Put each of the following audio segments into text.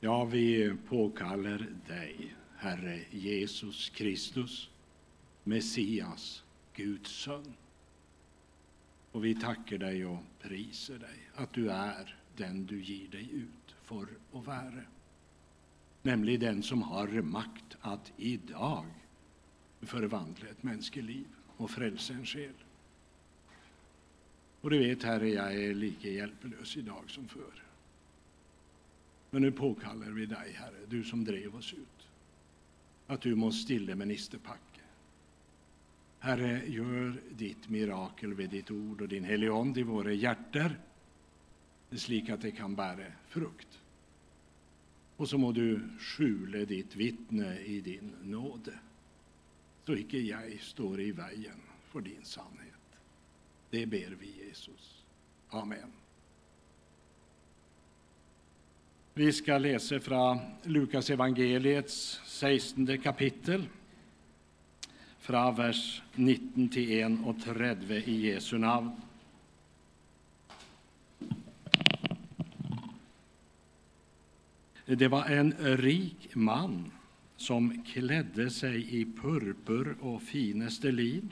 Ja, vi påkallar dig, Herre Jesus Kristus, Messias, Guds son. Och vi tackar dig och priser dig att du är den du ger dig ut för att vara. Nämligen den som har makt att idag förvandla ett mänskeliv och frälsa en själ. Och du vet, Herre, jag är lika hjälplös idag som förr. Men nu påkallar vi dig, Herre, du som drev oss ut, att du måste stille ministerpacke. Herre, gör ditt mirakel vid ditt ord och din helige i våra hjärtan, slik att det kan bära frukt. Och så må du skjule ditt vittne i din nåde, så icke jag står i vägen för din sannhet. Det ber vi Jesus. Amen. Vi ska läsa från Lukas evangeliets 16 kapitel, från vers 19 till 1 och 30 i Jesu namn. Det var en rik man som klädde sig i purpur och finaste lin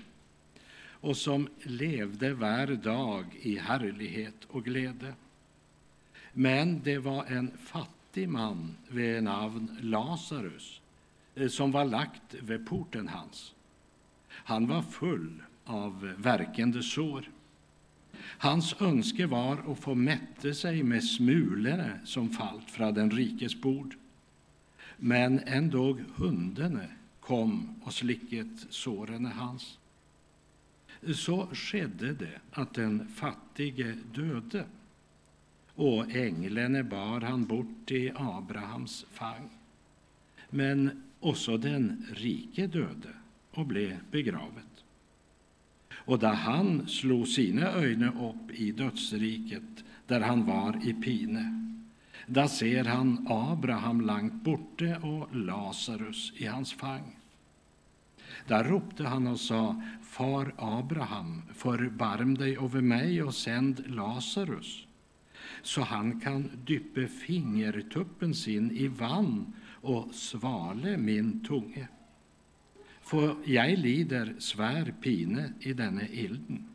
och som levde var dag i härlighet och glädje. Men det var en fattig man vid namn Lazarus eh, som var lagt vid porten hans. Han var full av verkande sår. Hans önske var att få mätte sig med smulorna som fallt från den rikes bord. Men ändå hundarna kom och slicket såren hans. Så skedde det att den fattige döde och änglene bar han bort i Abrahams fang. Men också den rike döde och blev begravet. Och då han slog sina ögon upp i dödsriket, där han var i pine, då ser han Abraham långt borte och Lazarus i hans fang. Där ropte han och sa, Far Abraham, förbarm dig över mig och sänd Lazarus, så han kan dyppe fingertuppen sin i vann och svale min tunge. För jag lider svär pine i denne ilden.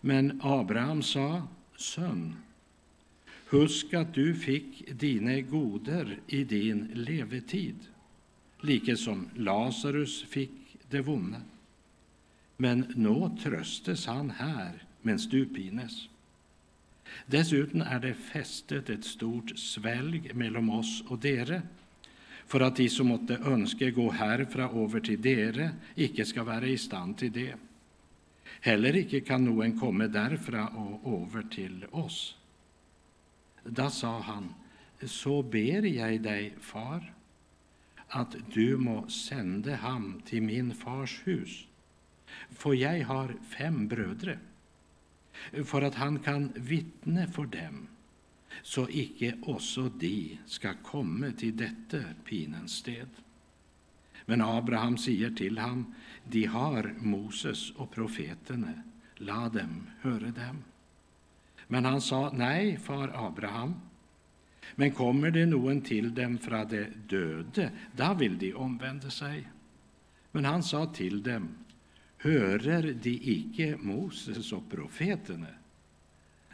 Men Abraham sa, Son, husk att du fick dina goder i din levetid, like som Lazarus fick det vunna. Men nå tröstes han här mens du pines. Dessutom är det fästet ett stort svälg mellan oss och dere, för att de som måtte önske gå härifrån över till dere, icke ska vara i stand till det. Heller icke kan någon komma därifrån och över till oss. Då sa han, så ber jag dig, far, att du må sända ham till min fars hus, för jag har fem bröder för att han kan vittne för dem, så icke också de ska komma till detta pinens sted. Men Abraham säger till ham, de har Moses och profeterna, la dem höra dem. Men han sa, nej, far Abraham, men kommer det någon till dem från de döde, då vill de omvända sig. Men han sa till dem, Hører de icke Moses och profeterna,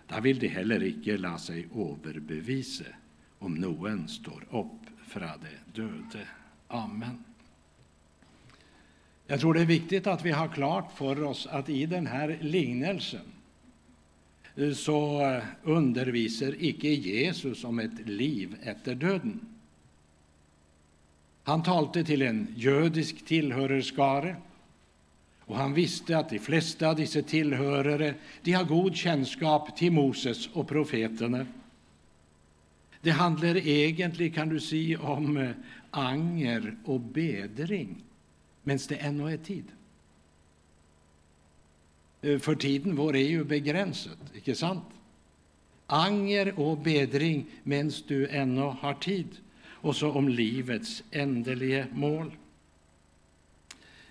då vill de heller icke la sig överbevisa om någon står upp från de döde. Amen. Jag tror det är viktigt att vi har klart för oss att i den här lignelsen eh, så eh, undervisar icke Jesus om ett liv efter döden. Han talte till en judisk tillhörerskare och han visste att de flesta av dessa tillhörare de har god kännskap till Moses och profeterna. Det handlar egentligen, kan du säga, om eh, anger och bedring, medan det ännu är tid. Eh, för tiden vår är ju begränsad, icke sant? Anger och bedring medan du ännu har tid, och så om livets ändliga mål.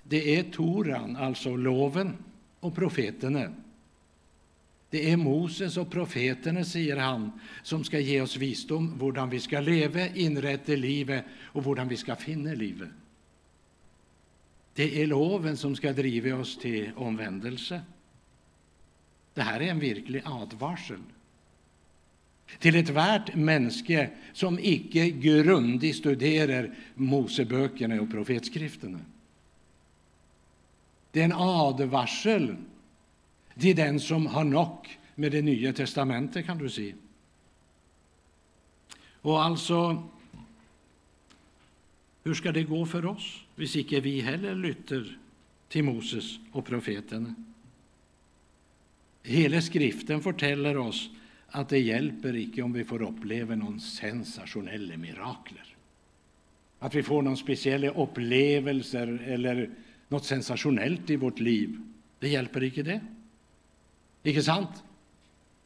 Det är Toran, alltså loven, och profeterna. Det är Moses och profeterna, säger han, som ska ge oss visdom hur vi ska leva, inrätta livet och hur vi ska finna livet. Det är loven som ska driva oss till omvändelse. Det här är en verklig advarsel till ett värt mänske som icke grundigt studerar Moseböckerna och profetskrifterna. Det är en advarsel till den som har nog med det nya testamentet, kan du se. Och alltså, hur ska det gå för oss, hvis inte vi heller lytter till Moses och profeterna? Hela skriften fortäller oss att det hjälper icke om vi får uppleva någon sensationella mirakler. Att vi får någon speciella upplevelser eller något sensationellt i vårt liv. Det hjälper icke det. Icke sant?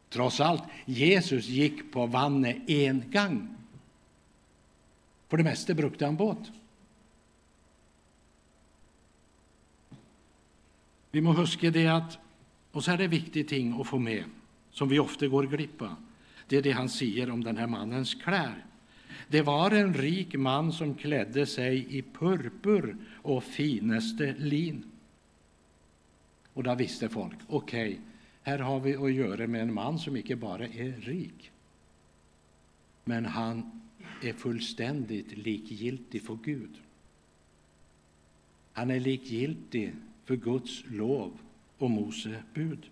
Trots allt, Jesus gick på vannet en gång. För det mesta brukade han båt. Vi må huska det att, och så är det viktigt ting att få med, som vi ofta går glippa. Det är det han säger om den här mannens kläder. Det var en rik man som klädde sig i purpur och finaste lin. Och då visste folk, okej, okay, här har vi att göra med en man som inte bara är rik, men han är fullständigt likgiltig för Gud. Han är likgiltig för Guds lov och Mose bud.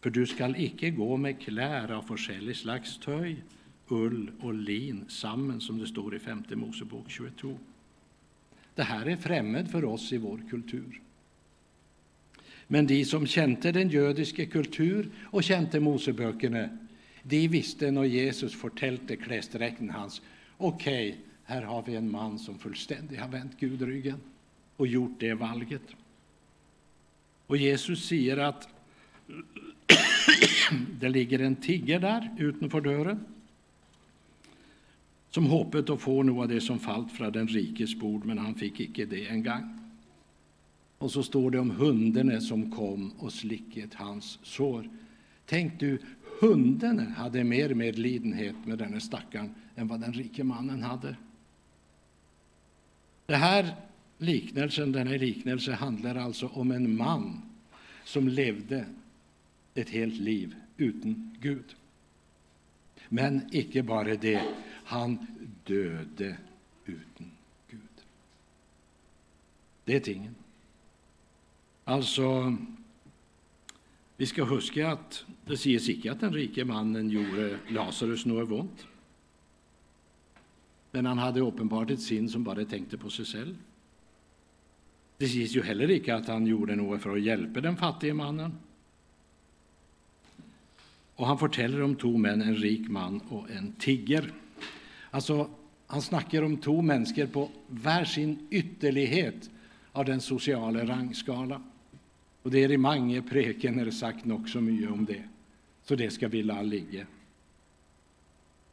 För du skall icke gå med kläder av forskjellig slags töj, ull och lin samman, som det står i femte Mosebok 22. Det här är främmande för oss i vår kultur. Men de som kände den judiska kultur och kände Moseböckerna, de visste när Jesus fortälte klädsträckten hans, okej, okay, här har vi en man som fullständigt har vänt Gud ryggen och gjort det valget. Och Jesus säger att det ligger en tigger där utanför dörren som hoppet att få något av det som fallit från den rikes bord, men han fick icke det en gång. Och så står det om hundene som kom och slicket hans sår. Tänk du, hundarna hade mer medlidenhet med denne stackaren än vad den rike mannen hade. Det här liknelsen, denna liknelse handlar alltså om en man som levde ett helt liv utan Gud. Men icke bara det, han döde utan Gud. Det är tingen. Alltså, vi ska huska att det sägs icke att den rike mannen gjorde Lazarus något ont. Men han hade uppenbart ett sinn som bara tänkte på sig själv. Det sägs ju heller icke att han gjorde något för att hjälpa den fattige mannen. Och han berättar om två män, en rik man och en tigger. Alltså, han snackar om två människor på var sin ytterlighet av den sociala rangskala. Och det är i många preken sagt nog så mycket om det, så det ska vi la ligga.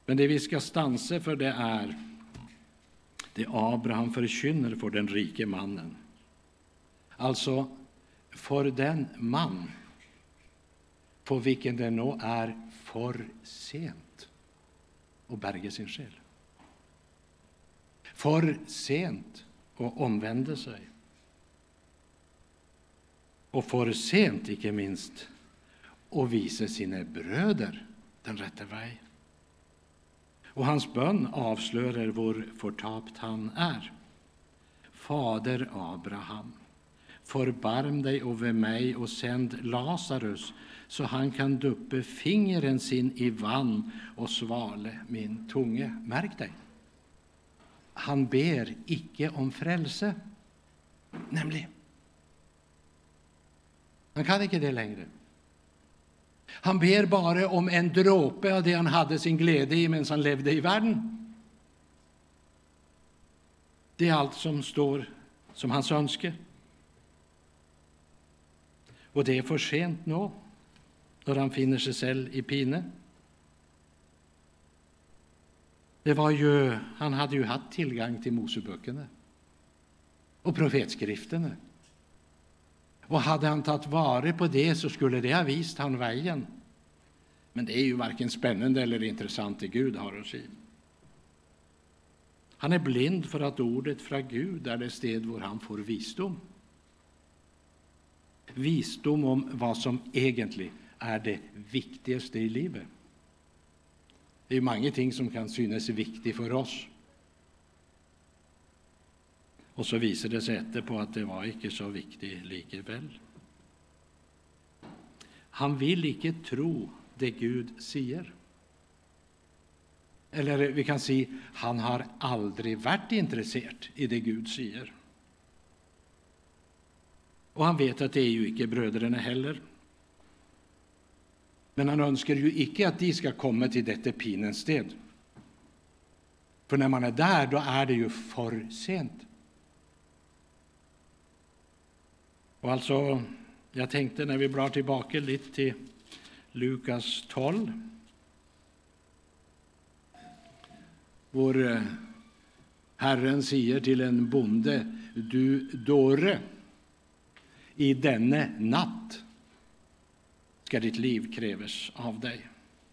Men det vi ska stansa för det är det Abraham förkynner för den rike mannen. Alltså, för den man på vilken det nå är för sent att berga sin själ. För sent och omvände sig. Och för sent, icke minst, att visa sina bröder den rätta vägen. Och hans bön avslöjar hur förtapt han är. Fader Abraham, förbarm dig över mig och sänd Lazarus så han kan duppa fingeren sin i vann och svale min tunge. Märk dig! Han ber icke om frälse, nämligen. Han kan icke det längre. Han ber bara om en dråpe av det han hade sin glädje i medan han levde i världen. Det är allt som står som hans önske. Och det är för sent nu när han finner sig själv i pine. Det var ju, han hade ju haft tillgång till Moseböckerna och profetskrifterna. Och hade han tagit vara på det så skulle det ha visat han vägen. Men det är ju varken spännande eller intressant det Gud har att säga. Han är blind för att ordet från Gud är det sted där han får visdom. Visdom om vad som egentligen är det viktigaste i livet. Det är många ting som kan synas viktiga för oss. Och så visar det sig etterpå att det var inte så viktigt likevel. Han vill inte tro det Gud säger. Eller vi kan säga, han har aldrig varit intresserad i det Gud säger. Och han vet att det är ju inte bröderna heller. Men han önskar ju icke att de ska komma till detta pinens sted. För när man är där, då är det ju för sent. Och alltså, jag tänkte när vi blar tillbaka lite till Lukas 12. Vår eh, Herren säger till en bonde, du dåre, i denne natt ska ditt liv krävas av dig,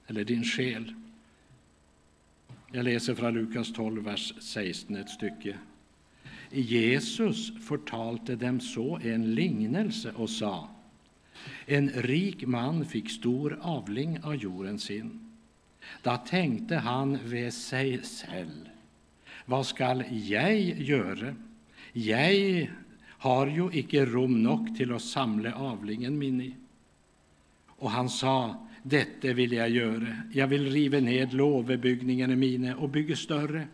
eller din själ. Jag läser från Lukas 12, vers 16 ett stycke. Jesus förtalte dem så en lignelse och sa En rik man fick stor avling av jorden sin. Då tänkte han vid sig själv Vad skall jag göra? Jag har ju icke rom nog till att samla avlingen min i. Och han sa, detta vill jag göra. Jag vill riva ned lovebyggningen i mine och bygga större.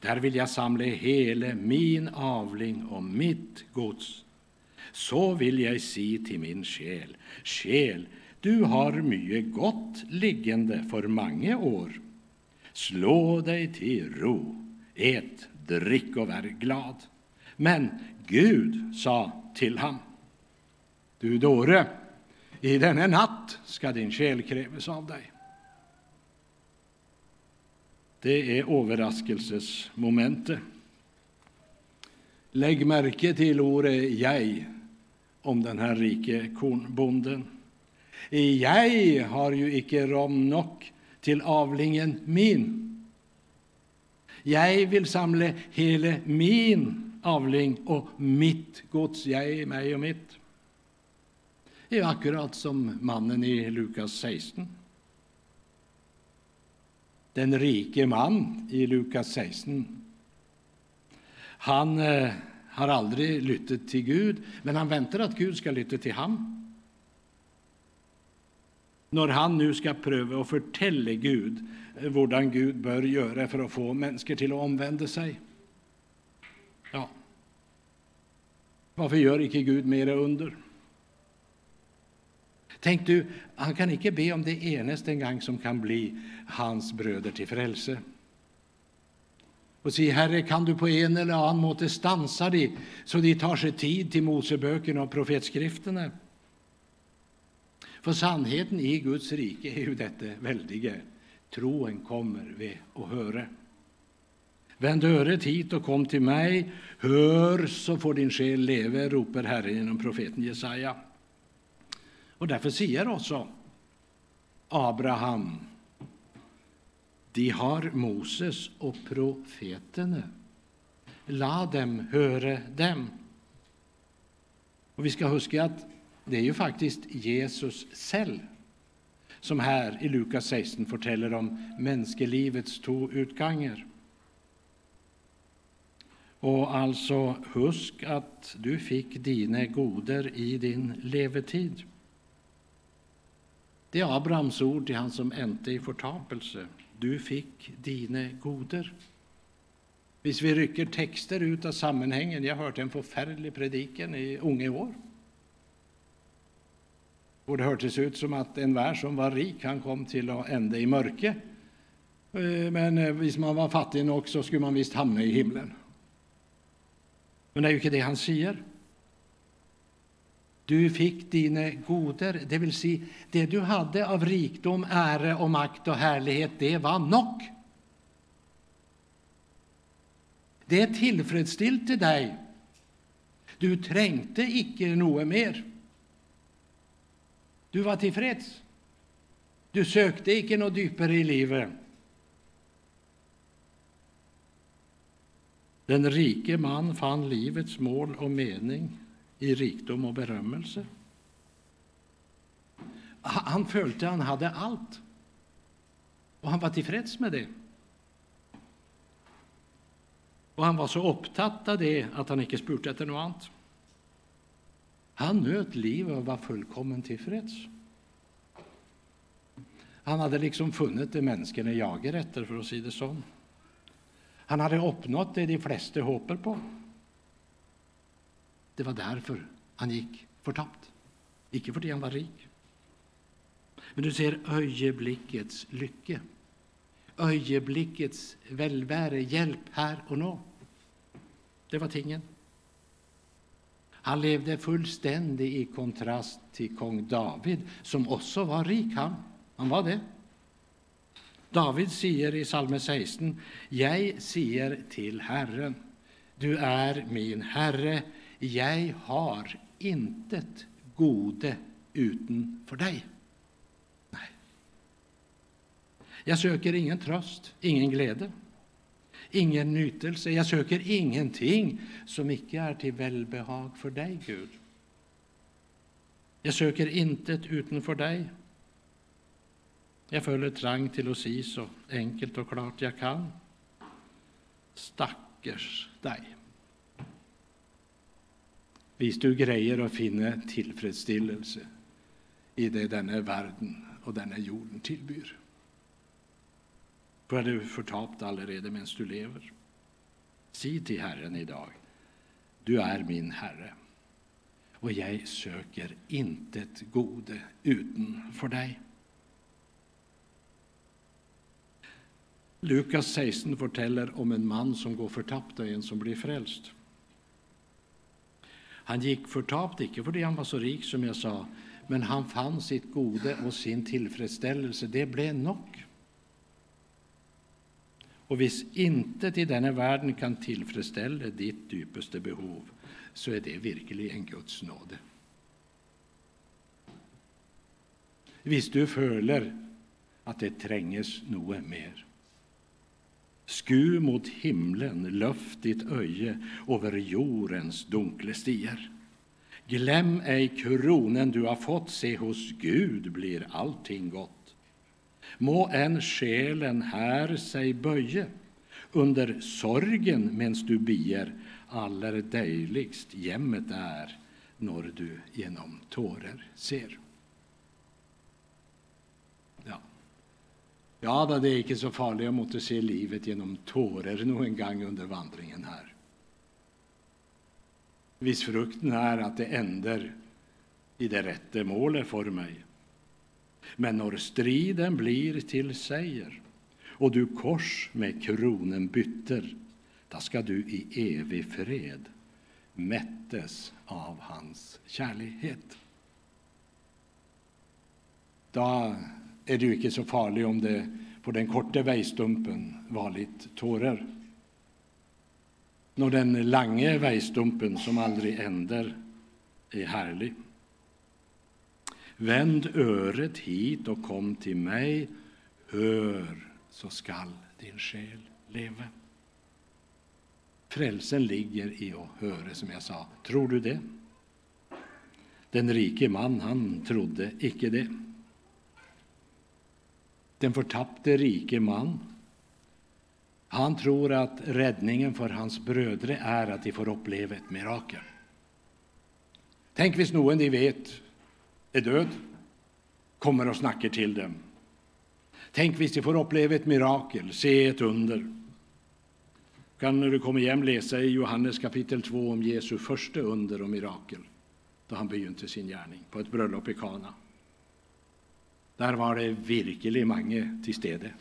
Där vill jag samla hela min avling och mitt gods. Så vill jag si till min själ, själ, du har mycket gott liggande för många år. Slå dig till ro, ät, drick och var glad. Men Gud sa till honom, du dåre, i denna natt ska din själ krävas av dig. Det är överraskelsesmomentet. Lägg märke till ordet jag om den här rike kornbonden. Jag har ju icke rom nog till avlingen min. Jag vill samla hela min avling och mitt gods, jag, mig och mitt. Är akkurat som mannen i Lukas 16. Den rike man i Lukas 16. Han eh, har aldrig lyttat till Gud, men han väntar att Gud ska lytta till honom. När han nu ska pröva att fortälla Gud eh, hur Gud bör göra för att få människor till att omvända sig. Ja. Varför gör icke Gud mera under? Tänk du, han kan inte be om det eneste en gång som kan bli hans bröder till frälse. Och säga, Herre, kan du på en eller annan måte stansa de så de tar sig tid till Moseböckerna och profetskrifterna? För sannheten i Guds rike är ju detta väldige. Troen kommer vid att höra. Vänd öret hit och kom till mig. Hör, så får din själ leva, ropar Herren genom profeten Jesaja. Och därför säger också Abraham de har Moses och profeterna. La dem höra dem. Och vi ska huska att det är ju faktiskt Jesus själv som här i Lukas 16 fortäller om människolivets två utgångar. Och alltså, husk att du fick dina goder i din levetid. Det är Abrahams ord till han som änte i förtapelse. Du fick dina goder. Visst vi rycker texter ut av sammanhangen, jag har hört en förfärlig predikan i unga år. Och det hördes ut som att en värld som var rik, han kom till att ända i mörke. Eh, men eh, om man var fattig nog så skulle man visst hamna i himlen. Men det är ju inte det han säger. Du fick dina goder, det vill säga det du hade av rikdom, ära och makt och härlighet, det var nog. Det tillfredsställde dig. Du trängte icke något mer. Du var tillfreds. Du sökte icke något djupare i livet. Den rike man fann livets mål och mening i rikdom och berömmelse. Han följde, han hade allt, och han var tillfreds med det. Och han var så upptatt av det att han inte spurte efter något annat. Han nöt livet och var fullkommen tillfreds. Han hade liksom funnit det människorna jagar efter, för att säga det så. Han hade uppnått det de flesta hoppar på. Det var därför han gick förtapt, icke för att han var rik. Men du ser ögonblickets lycka, ögonblickets velvære, Hjälp här och nu. Det var tingen. Han levde fullständigt i kontrast till kung David, som också var rik. Han, han var det. David säger i psalm 16.: Jag säger till Herren, du är min Herre, jag har intet gode utanför dig. Nej. Jag söker ingen tröst, ingen glädje, ingen nytelse. Jag söker ingenting som icke är till välbehag för dig, Gud. Jag söker intet utanför dig. Jag följer trang till att si så enkelt och klart jag kan. Stackars dig. Hvis du greier å finne tilfredsstillelse i det denne verden og denne jorden tilbyr. For er du fortapt allerede mens du lever? Si til Herren i dag, du er min Herre, og jeg søker intet gode utenfor deg. Lukas 16 forteller om en mann som går fortapt, og en som blir frelst. Han gick förtapt, icke för det han var så rik, som jag sa, men han fann sitt gode och sin tillfredsställelse. Det blev nog. Och hvis intet i denna världen kan tillfredsställa ditt djupaste behov, så är det verkligen Guds nåde. Hvis du føler att det trenges något mer, sku mot himlen, löft ditt öje, over jordens dunkle stier. Glöm ej kronen du har fått, se hos Gud blir allting gott må en själen här sig böje under sorgen mens du bier, aller dejligst jämmet är når du genom tårer ser. Ja ja da, det er ikke så farlig att måtte se livet gjennom tårer noen gang under vandringen her. Hvis frukten er at det ender i det rette målet for meg, men når striden blir til seier, og du kors med kronen bytter, da skal du i evig fred mättes av hans kärlighet. Da är det ju ikke så farlig om det på den korta vägstumpen var lite tårer. Når den lange vägstumpen som aldrig änder är härlig. Vänd öret hit och kom till mig, hör, så skall din själ leva. Frälsen ligger i att höra, som jag sa. Tror du det? Den rike man, han trodde icke det. Den förtappte rike man, han tror att räddningen för hans bröder är att de får uppleva ett mirakel. Tänk, hvis någon de vet är död, kommer och snackar till dem. Tänk, hvis de får uppleva ett mirakel, se ett under. Kan när du kommer hem läsa i Johannes kapitel 2 om Jesu första under och mirakel då han begynte sin gärning på ett bröllop i Kana. Der var det virkelig mange til stede.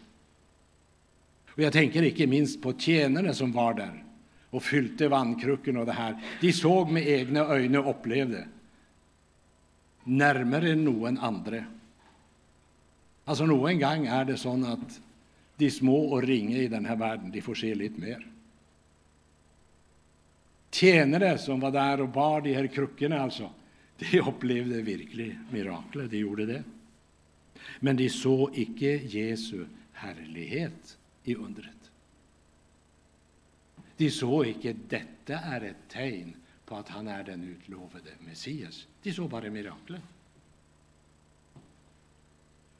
Og Jeg tenker ikke minst på tjenerne som var der og fylte vannkrukken og det her. De så med egne øyne og opplevde nærmere enn noen andre. Altså Noen gang er det sånn at de små og ringe i denne verden de får se litt mer. tjänare som var där och bar de här kruckorna, alltså, de upplevde virkelig miraklet. De gjorde det. Men de såg icke Jesu härlighet i undret. De såg icke detta är ett tecken på att han är den utlovade Messias. De såg bara miraklet.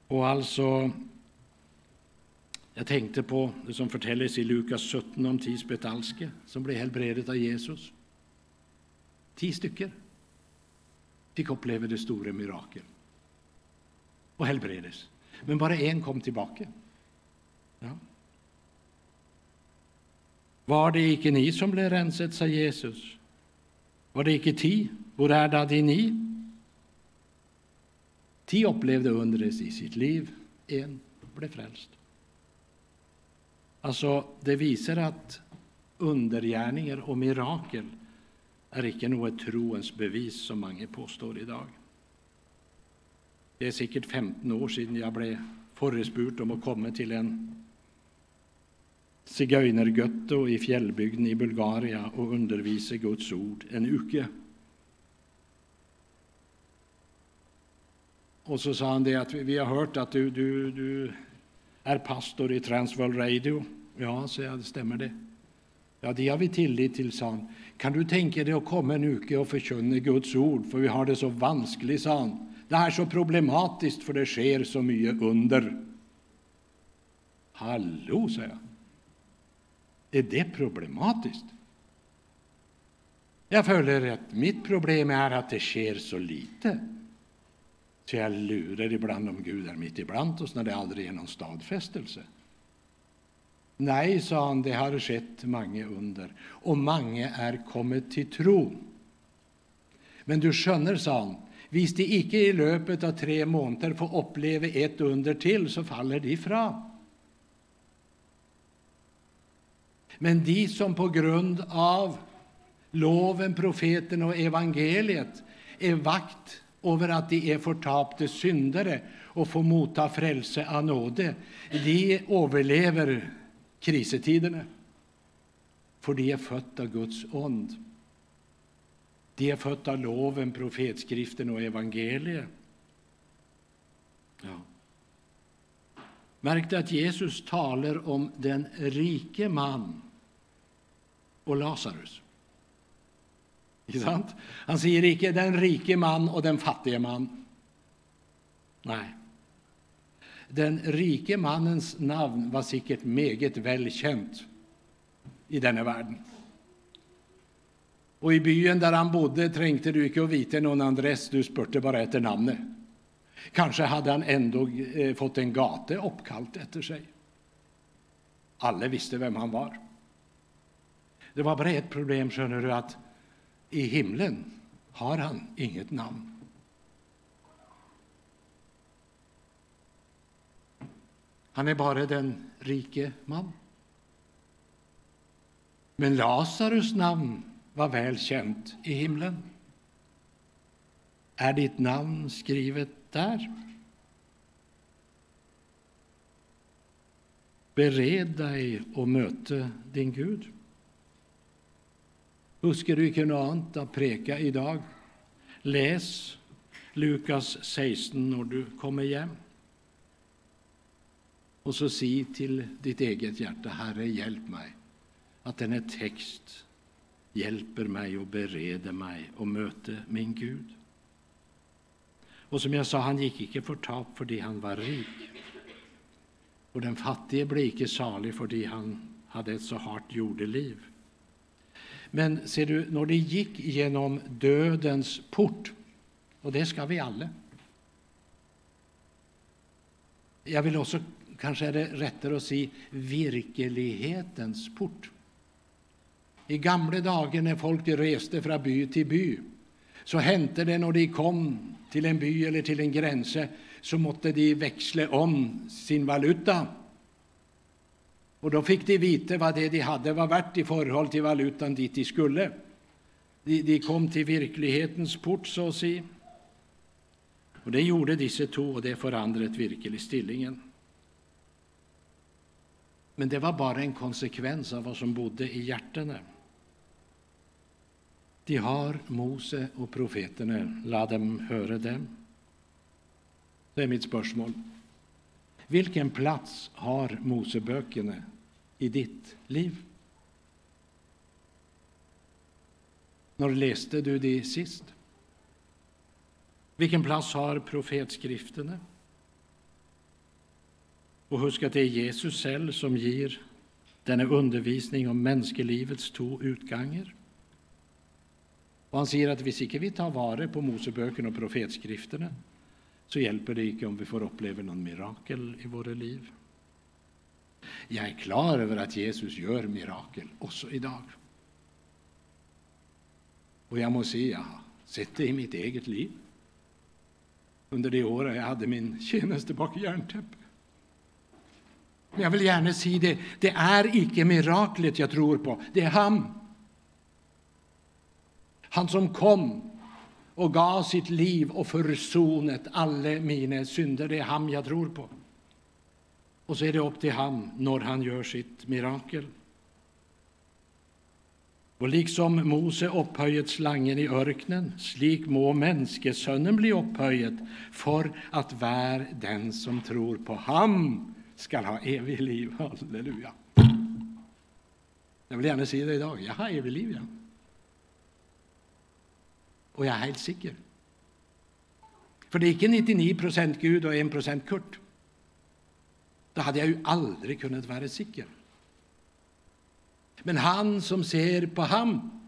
Och alltså, jag tänkte på det som fortelles i Lukas 17 om ti spetalske som blev helbredet av Jesus. Ti stykker fick uppleva det stora mirakel och helbredes. Men bara en kom tillbaka. Ja. Var det icke ni som blev renset, sa Jesus? Var det icke ti? Hvor är da de ni? Ti upplevde undret i sitt liv, en blev frälst. Alltså, det visar att undergärningar och mirakel är icke något troens bevis, som många påstår idag. Det är säkert 15 år sedan jag blev förespurt om att komma till en sigøynergøtto i fjällbygden i Bulgarien och undervisa Guds ord en uke. Och så sa han det att vi har hört att du, du, du är pastor i Transworld Radio. Ja, så jag, det stämmer det. Ja, det har vi tillit till, sa han. Kan du tänka dig att komma en uke och förkunna Guds ord, för vi har det så vanskligt, sa han. Det är så problematiskt, för det sker så mycket under. Hallå, sa jag. Är det problematiskt? Jag följer att mitt problem är att det sker så lite. Så jag lurar ibland om Gud är mitt ibland oss när det aldrig är någon stadfästelse. Nej, sa han, det har skett många under, och många är kommit till tro. Men du skönner, sa han, hvis de icke i löpet av tre månader får uppleva ett under till, så faller de ifrån. Men de som på grund av loven, profeten och evangeliet är vakt över att de är förtapte syndare och får motta frälse av nåde, de överlever krisetiderna. För de är födda av Guds ond. De är födda av loven, profetskriften och evangeliet. Ja. Märkte att Jesus talar om den rike man och Lazarus. sant? Han säger icke den rike man och den fattige man. Nej. Den rike mannens namn var säkert mycket välkänt i denna världen. Och i byn där han bodde trängte du icke att vite någon adress, du spurte bara efter namnet. Kanske hade han ändå eh, fått en gata uppkallt efter sig. Alla visste vem han var. Det var bara ett problem, skönner du, att i himlen har han inget namn. Han är bara den rike man. Men Lazarus namn var väl känt i himlen. Är ditt namn skrivet där? Bered dig och möte din Gud. Husker du ikke noe annet å preke Lukas 16 när du kommer hem. Och så si till ditt eget hjärta, Herre, hjälp mig, att denna text hjälper mig och bereder mig och möter min Gud. Och som jag sa, han gick icke förtap fordi han var rik. Och den fattige blev icke salig fordi han hade ett så hårt jordeliv. Men ser du, när de gick genom dödens port, och det ska vi alla. Jag vill också, kanske är det rättare att säga, virkelighetens port. I gamla dagar när folk reste från by till by, så hände det när de kom till en by eller till en gräns, så måtte de växla om sin valuta och då fick de veta vad det de hade var värt i förhållande till valutan dit de skulle. De, de kom till verklighetens port, så att säga. Och det gjorde dessa två, och det förändrade verkligen stillingen. Men det var bara en konsekvens av vad som bodde i hjärtena. De har Mose och profeterna, la dem höra dem. Det är mitt spörsmål. Vilken plats har Moseböckerna i ditt liv? När läste du det sist? Vilken plats har profetskrifterna? Och husk att det är Jesus själv som ger denna undervisning om människolivets två utgångar. Och han säger att hvis inte vi tar vara på Moseböckerna och profetskrifterna så hjälper det inte om vi får uppleva någon mirakel i våra liv. Jag är klar över att Jesus gör mirakel också idag. Och jag måste säga, jag har sett det i mitt eget liv under de år jag hade min tjänste bak järntäpp. Men jag vill gärna säga det, det är icke miraklet jag tror på, det är han. Han som kom och gav sitt liv och försonat alla mina synder, det är han jag tror på. Och så är det upp till han när han gör sitt mirakel. Och liksom Mose upphöjet slangen i örknen, slik må människosonen bli upphöjet för att vara den som tror på ham skall ha evigt liv. Halleluja. Jag vill gärna säga det idag. Jag har evigt liv. Ja. Och jag är helt säker. För det är inte 99 procent Gud och 1 procent Kurt. Då hade jag ju aldrig kunnat vara säker. Men han som ser på ham,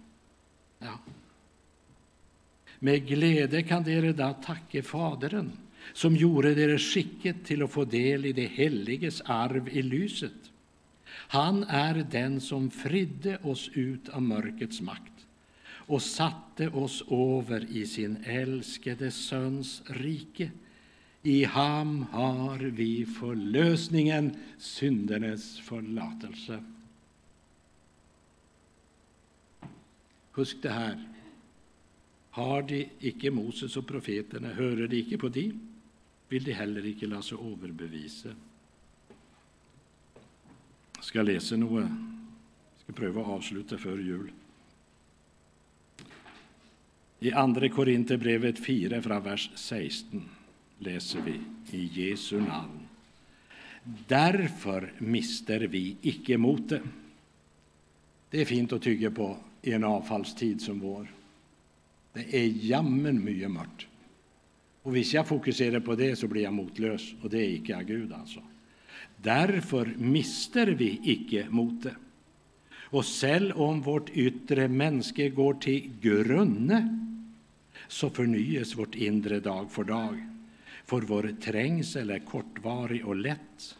ja. Med glädje kan dere da tacka Faderen som gjorde dere skicket till att få del i det heliges arv i lyset. Han är den som fridde oss ut av mörkrets makt och satte oss över i sin älskade Söns rike. I ham har vi förlösningen, syndernas förlatelse. Husk det här. Har de icke Moses och profeterna, hörer de icke på de, vill de heller icke låta sig överbevisa. Jag ska läsa något. Jag ska pröva att avsluta före jul. I 2. Korinterbrevet 4 fra vers 16 läser vi i Jesu namn. Därför mister vi icke motet. Det är fint att tycka på i en avfallstid som vår. Det är jammen mycket mörkt. Och hvis jag fokuserar på det så blir jag motlös, och det är icke av Gud alltså. Därför mister vi icke motet. Och säll om vårt yttre mänske går till grunne, så förnyas vårt inre dag för dag. För vår trängsel är kortvarig och lätt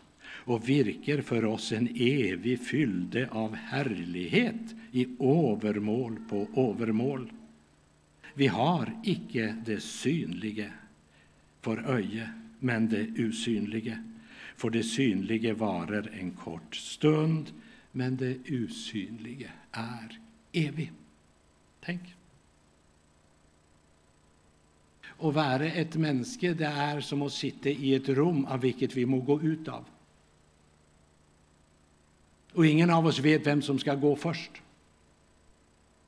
och virker för oss en evig fylde av härlighet i övermål på övermål. Vi har icke det synlige för öje, men det usynlige. För det synlige varar en kort stund, men det usynlige är evigt. Tänk. Att vara ett mänske det är som att sitta i ett rum av vilket vi må gå ut av. Och ingen av oss vet vem som ska gå först.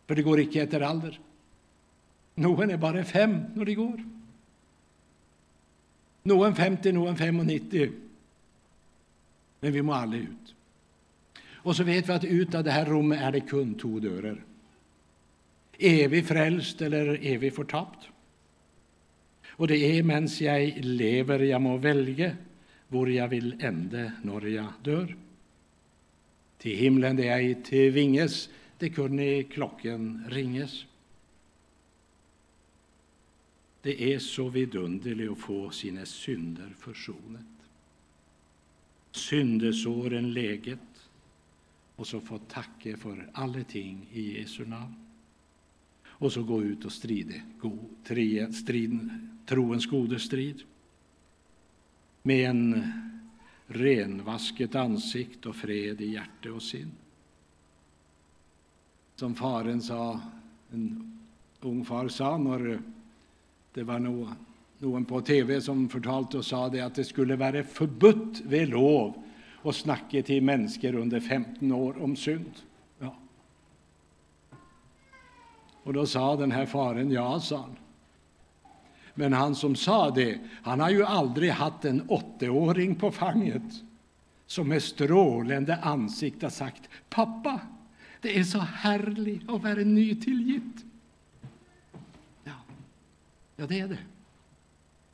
För det går icke efter ålder. Någon är bara fem när de går. Någon 50, någon 95. Men vi må alla ut. Och så vet vi att ut av det här rummet är det kun två dörrar. Evig frälst eller evig förtappt. Och det är mens jag lever jag må välja hvor jag vill ende när jag dör. Till himlen det jag tvinges, det kunde klockan ringes. Det är så vidunderligt att få sina synder försonet. Syndesåren läget och så få tacka för alla ting i Jesu namn. Och så gå ut och strida, go, tre, troens gode strid. Med en renvasket ansikt och fred i hjärta och sinn. Som faren sa, en ung far sa när det var någon, någon på tv som fortalte och sa det att det skulle vara förbudt vid lov att snacka till människor under 15 år om synd. Ja. Och då sa den här faren ja, sa han. Men han som sa det, han har ju aldrig haft en åttaåring på fanget som med strålande ansikte har sagt Pappa, det är så härligt att vara nytillgitt. Ja, ja det är det.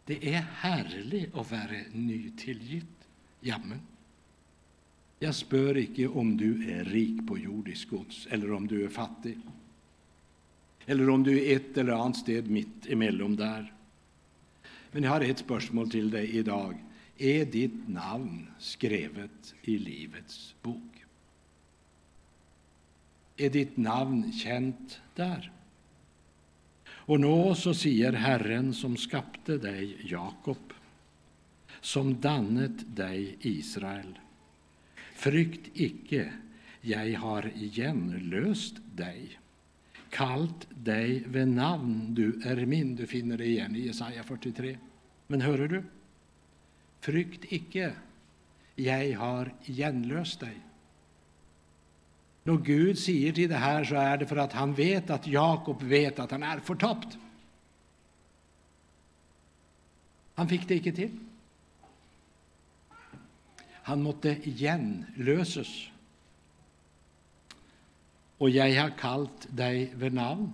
Det är härligt att vara nytillgitt. Jamen. Jag spör icke om du är rik på jordisk gods eller om du är fattig. Eller om du är ett eller annat sted mitt emellan där. Men jag har ett spörsmål till dig idag. Är ditt namn skrivet i Livets bok? Är ditt namn känt där? Och nå så säger Herren som skapte dig, Jakob, som dannet dig, Israel. Frykt icke, jag har igenlöst dig, kallt dig vid namn, du är min. Du finner det igen i Jesaja 43. Men hör du? Frykt icke, jag har igenlöst dig. När Gud säger till det här så är det för att han vet att Jakob vet att han är förtappt. Han fick det icke till. Han måtte igenlöses. Och jag har kallat dig vid namn.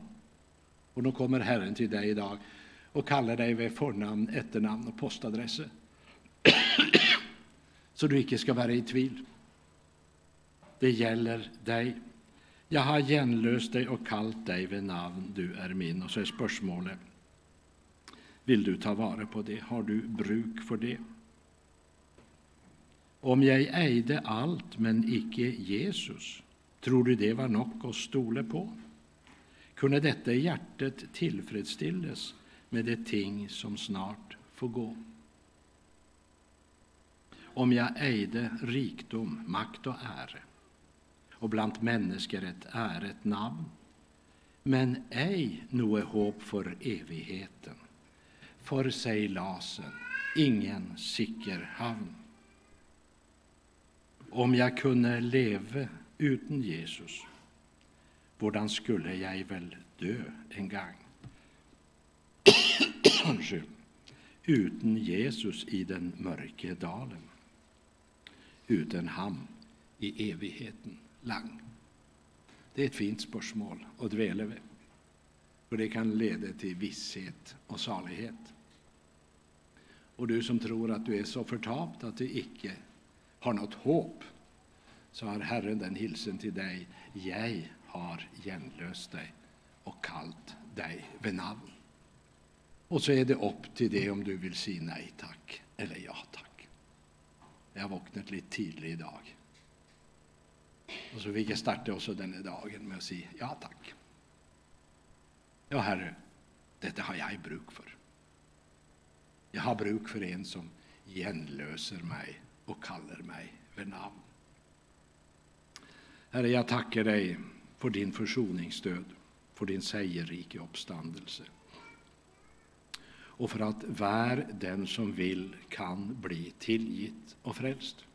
Och nu kommer Herren till dig idag och kallar dig vid förnamn, efternamn och postadresser. Så du icke ska vara i tvivel. Det gäller dig. Jag har genlöst dig och kallat dig vid namn, du är min. Och så är spörsmålet, vill du ta vara på det? Har du bruk för det? Om jag ejde allt men icke Jesus, tror du det var nog att stole på? Kunde detta hjärtet hjärtat tillfredsstilles med det ting som snart får gå? Om jag ejde rikdom, makt och ära och bland människor ett äret namn, men ej noe hopp för evigheten, för sig lasen, ingen sikker havn. Om jag kunde leva utan Jesus, hvordan skulle jag väl dö en gång? utan Jesus i den mörke dalen, utan ham i evigheten lang. Det är ett fint spörsmål att dvela vid, För det kan leda till visshet och salighet. Och du som tror att du är så förtapt att du icke har något hopp, så har Herren den hilsen till dig. Jag har genlöst dig och kallt dig vid namn. Och så är det upp till dig om du vill säga nej tack eller ja tack. Jag vaknade vaknat lite tidigt idag. Och så fick jag starta också den dagen med att säga ja tack. Ja, Herre, detta har jag bruk för. Jag har bruk för en som genlöser mig och kallar mig vid namn. Herre, jag tackar dig för din försoningsstöd, för din sägerrike uppståndelse och för att var den som vill kan bli tillgitt och frälst.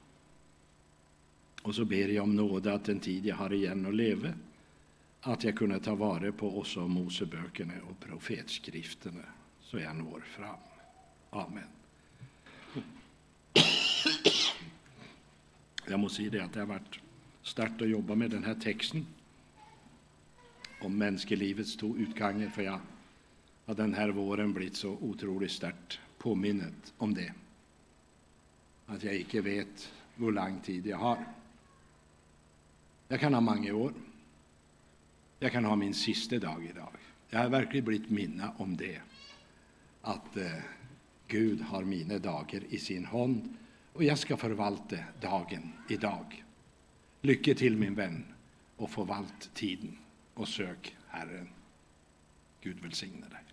Och så ber jag om nåde att den tid jag har igen att leva, att jag kunde ta vara på också Moseböckerna och profetskrifterna så jag når fram. Amen. Jag måste säga det att det har varit starkt att jobba med den här texten om människolivets två utgångar, för jag har den här våren blivit så otroligt starkt påminnet om det. Att jag inte vet hur lång tid jag har. Jag kan ha många år. Jag kan ha min sista dag idag. Jag har verkligen blivit minna om det. Att eh, Gud har mina dagar i sin hand och jag ska förvalta dagen idag. Lycke till min vän och förvalt tiden och sök Herren. Gud välsigne dig.